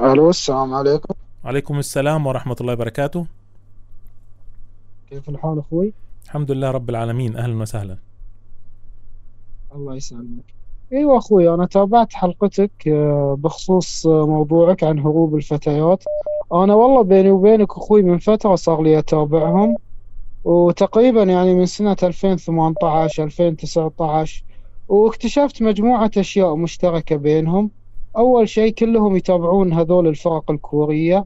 ألو السلام عليكم. عليكم السلام ورحمة الله وبركاته. كيف الحال أخوي؟ الحمد لله رب العالمين. أهلا وسهلا. الله يسلمك. أيوه أخوي أنا تابعت حلقتك آه، بخصوص آه، موضوعك عن هروب الفتيات. أنا والله بيني وبينك أخوي من فترة صار لي أتابعهم وتقريبا يعني من سنة 2018 2019 واكتشفت مجموعة أشياء مشتركة بينهم. أول شيء كلهم يتابعون هذول الفرق الكورية.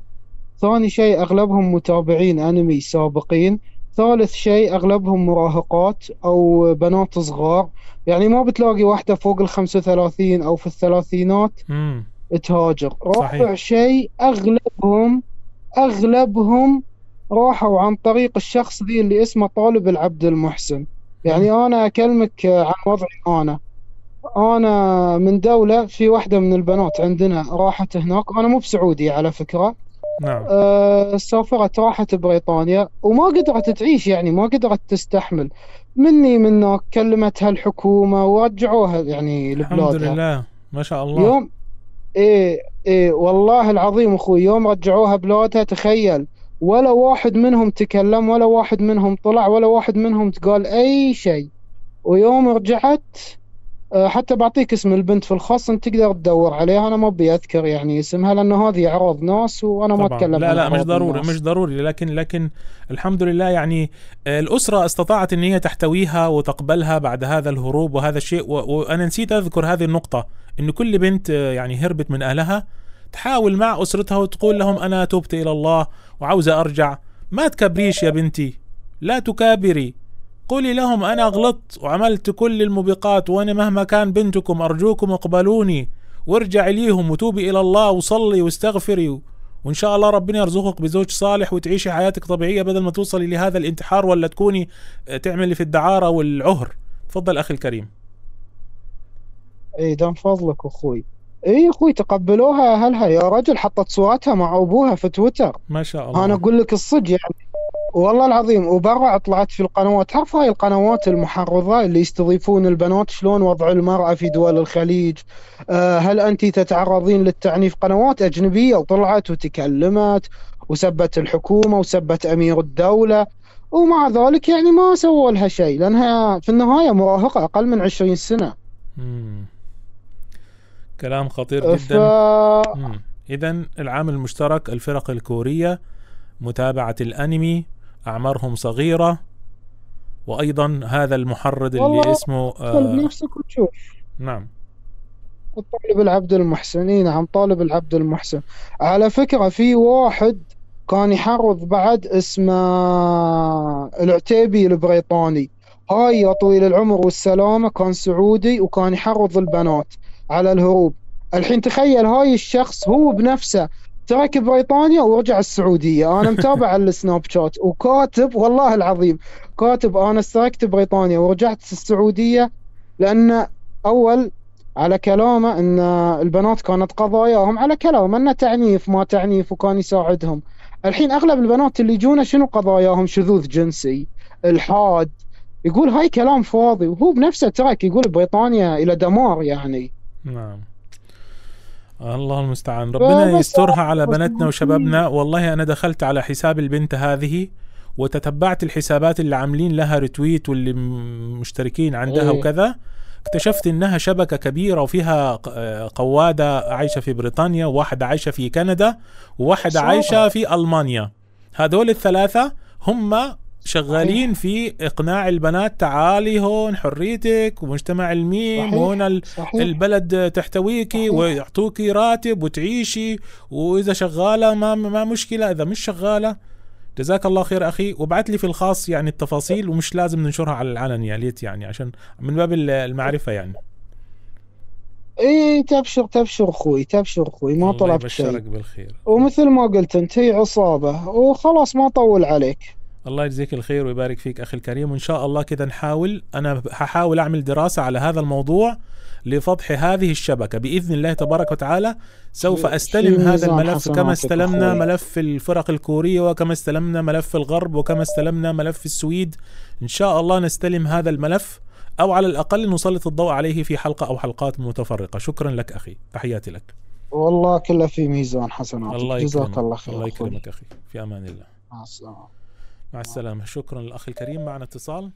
ثاني شيء أغلبهم متابعين أنمي سابقين. ثالث شيء أغلبهم مراهقات أو بنات صغار. يعني ما بتلاقي واحدة فوق ال 35 أو في الثلاثينات مم. تهاجر. رابع. شيء أغلبهم أغلبهم راحوا عن طريق الشخص ذي اللي اسمه طالب العبد المحسن. يعني أنا أكلمك عن وضعي أنا. أنا من دولة في واحدة من البنات عندنا راحت هناك. أنا مو بسعودي على فكرة. نعم. آه، سافرت راحت بريطانيا وما قدرت تعيش يعني ما قدرت تستحمل. مني منك كلمتها الحكومة ورجعوها يعني الحمد لبلادها لله. ما شاء الله. يوم إيه إيه والله العظيم أخوي يوم رجعوها بلادها تخيل. ولا واحد منهم تكلم ولا واحد منهم طلع ولا واحد منهم قال أي شيء. ويوم رجعت حتى بعطيك اسم البنت في الخاص أنت تقدر تدور عليها. أنا ما أبي أذكر يعني اسمها لأنه هذه اعراض ناس وأنا ما طبعا. أتكلم لا لا مش ضروري الناس. مش ضروري. لكن لكن الحمد لله يعني آه، الأسرة استطاعت أن هي تحتويها وتقبلها بعد هذا الهروب وهذا الشيء. و- وأنا نسيت أذكر هذه النقطة أن كل بنت آه، يعني هربت من أهلها تحاول مع أسرتها وتقول لهم أنا تبت إلى الله وعاوزة أرجع. ما تكبريش يا بنتي لا تكابري. قولي لهم أنا غلطت وعملت كل الموبقات وأنا مهما كان بنتكم أرجوكم اقبلوني وارجعي ليهم وتوبي إلى الله وصلي واستغفري وإن شاء الله ربنا يرزقك بزوج صالح وتعيشي حياتك طبيعية بدل ما توصلي لهذا الانتحار ولا تكوني آه، تعملي في الدعارة والعهر. تفضل أخي الكريم. اي دام فضلك أخوي. اي أخوي تقبلوها أهلها. يا رجل حطت صورتها مع أبوها في تويتر. ما شاء الله. أنا أقول لك الصدق يعني. والله العظيم وبرا طلعت في القنوات تعرف هاي القنوات المحرضة اللي يستضيفون البنات شلون وضع المرأة في دول الخليج؟ آه هل أنت تتعرضين للتعنيف؟ قنوات أجنبية وطلعت وتكلمت وسبت الحكومة وسبت أمير الدولة ومع ذلك يعني ما سووا لها شيء لأنها في النهاية مراهقة أقل من 20 سنة. مم. كلام خطير ف... جدا. إذا العامل المشترك الفرق الكورية متابعة الأنمي أعمارهم صغيرة وأيضا هذا المحرض اللي اسمه آه بنفسك وتشوف. نعم. طالب العبد المحسن اي نعم طالب العبد المحسن. على فكرة في واحد كان يحرض بعد اسمه العتيبي البريطاني. هاي يا طويل العمر والسلامة كان سعودي وكان يحرض البنات على الهروب. الحين تخيل هاي الشخص هو بنفسه ترك بريطانيا ورجع السعودية. أنا متابع على السناب شات وكاتب والله العظيم كاتب أنا تركت بريطانيا ورجعت السعودية لأن أول على كلامه إن البنات كانت قضاياهم على كلامه إنه تعنيف ما تعنيف وكان يساعدهم. الحين أغلب البنات اللي يجونا شنو قضاياهم؟ شذوذ جنسي الحاد. يقول هاي كلام فاضي وهو بنفسه ترك يقول بريطانيا إلى دمار يعني. نعم. الله المستعان. ربنا يسترها على بناتنا وشبابنا. والله أنا دخلت على حساب البنت هذه وتتبعت الحسابات اللي عاملين لها ريتويت واللي مشتركين عندها إيه. وكذا. اكتشفت إنها شبكة كبيرة وفيها ق- قوادة عايشة في بريطانيا وواحدة عايشة في كندا وواحدة صح. عايشة في ألمانيا. هذول الثلاثة هم شغالين في إقناع البنات تعالي هون حريتك ومجتمع الميم. وهنا البلد تحتويكي. ويعطوكي راتب وتعيشي وإذا شغالة ما ما مشكلة إذا مش شغالة. جزاك الله خير أخي. وابعت لي في الخاص يعني التفاصيل ومش لازم ننشرها على العلن يا ليت يعني عشان من باب ال- المعرفة يعني. إي تبشر تبشر أخوي تبشر أخوي ما طلبت شيء. بالخير. ومثل ما قلت أنت هي عصابة وخلاص ما طول عليك. الله يجزيك الخير ويبارك فيك أخي الكريم. وإن شاء الله كذا نحاول أنا هحاول أعمل دراسة على هذا الموضوع لفضح هذه الشبكة. بإذن الله تبارك وتعالى سوف أستلم هذا الملف. كما استلمنا. ملف الفرق الكورية وكما استلمنا ملف الغرب وكما استلمنا ملف السويد. إن شاء الله نستلم هذا الملف أو على الأقل نسلط الضوء عليه في حلقة أو حلقات متفرقة. شكرا لك أخي. تحياتي لك. والله كله في ميزان حسناتك الله جزاك يكرمك الله خير الله. يكرمك أخي. في أمان الله. مع السلامة. مع السلامة. شكرا الاخ الكريم. معنا اتصال.